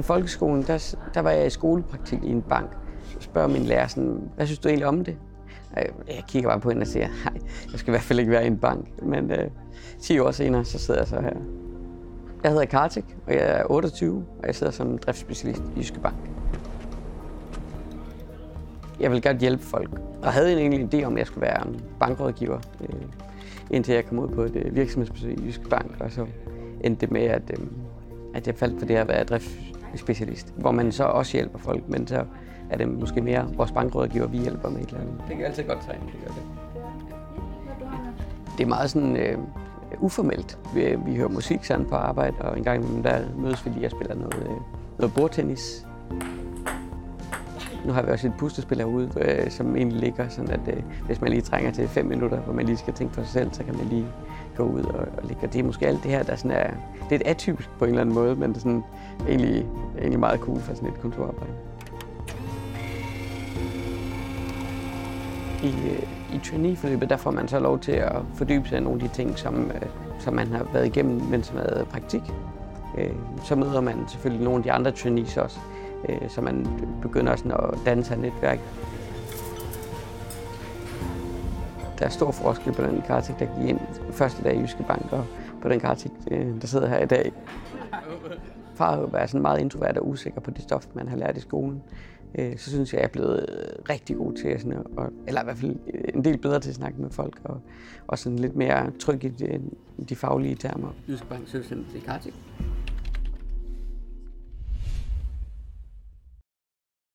I folkeskolen, der, der var jeg i skolepraktik i en bank. Så spørger min lærer sådan, hvad synes du egentlig om det? Jeg kigger bare på hende og siger, nej, jeg skal i hvert fald ikke være i en bank. Men øh, 10 år senere, så sidder jeg så her. Jeg hedder Kartik, og jeg er 28, og jeg sidder som driftsspecialist i Jyske Bank. Jeg vil gerne hjælpe folk, og havde egentlig en idé om, at jeg skulle være bankrådgiver, øh, indtil jeg kom ud på et øh, virksomhedsbesøg i Jyske Bank, og så endte det med, at, øh, at jeg faldt for det at være drifts driftsspecialist, hvor man så også hjælper folk, men så er det måske mere vores bankrådgiver, vi hjælper med et eller andet. Det kan altid godt træne, det gør det. Det er meget sådan øh, uformelt. Vi, vi hører musik sådan på arbejde, og en gang imellem der mødes vi lige og spiller noget, øh, noget bordtennis. Nu har vi også et pustespil herude, øh, som egentlig ligger sådan, at øh, hvis man lige trænger til fem minutter, hvor man lige skal tænke for sig selv, så kan man lige gå ud og, og ligge. Og det er måske alt det her, der sådan er lidt atypisk på en eller anden måde, men det er sådan egentlig, er egentlig meget cool for sådan et kontorarbejde. I, øh, i traineeforløbet, der får man så lov til at fordybe sig i nogle af de ting, som, øh, som man har været igennem, mens man har øh, praktik. Så møder man selvfølgelig nogle af de andre trainees også, så man begynder sådan at danne sig et netværk. Der er stor forskel på den Kartik, der gik ind første dag i Jyske Bank, og på den Kartik, der sidder her i dag. Far at være sådan meget introvert og usikker på det stof, man har lært i skolen. Øh, så synes jeg, at jeg er blevet rigtig god til sådan at, eller i hvert fald en del bedre til at snakke med folk, og, og sådan lidt mere tryg i de, de faglige termer. Jysk Bank Selvstændig det Kartik.